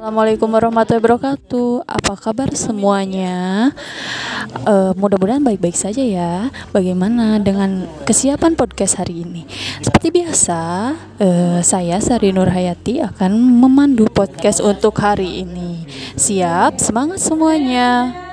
Assalamualaikum warahmatullahi wabarakatuh. Apa kabar semuanya? Uh, Mudah-mudahan baik-baik saja ya. Bagaimana dengan kesiapan podcast hari ini? Seperti biasa, uh, saya Sari Nur Hayati akan memandu podcast untuk hari ini. Siap? Semangat semuanya!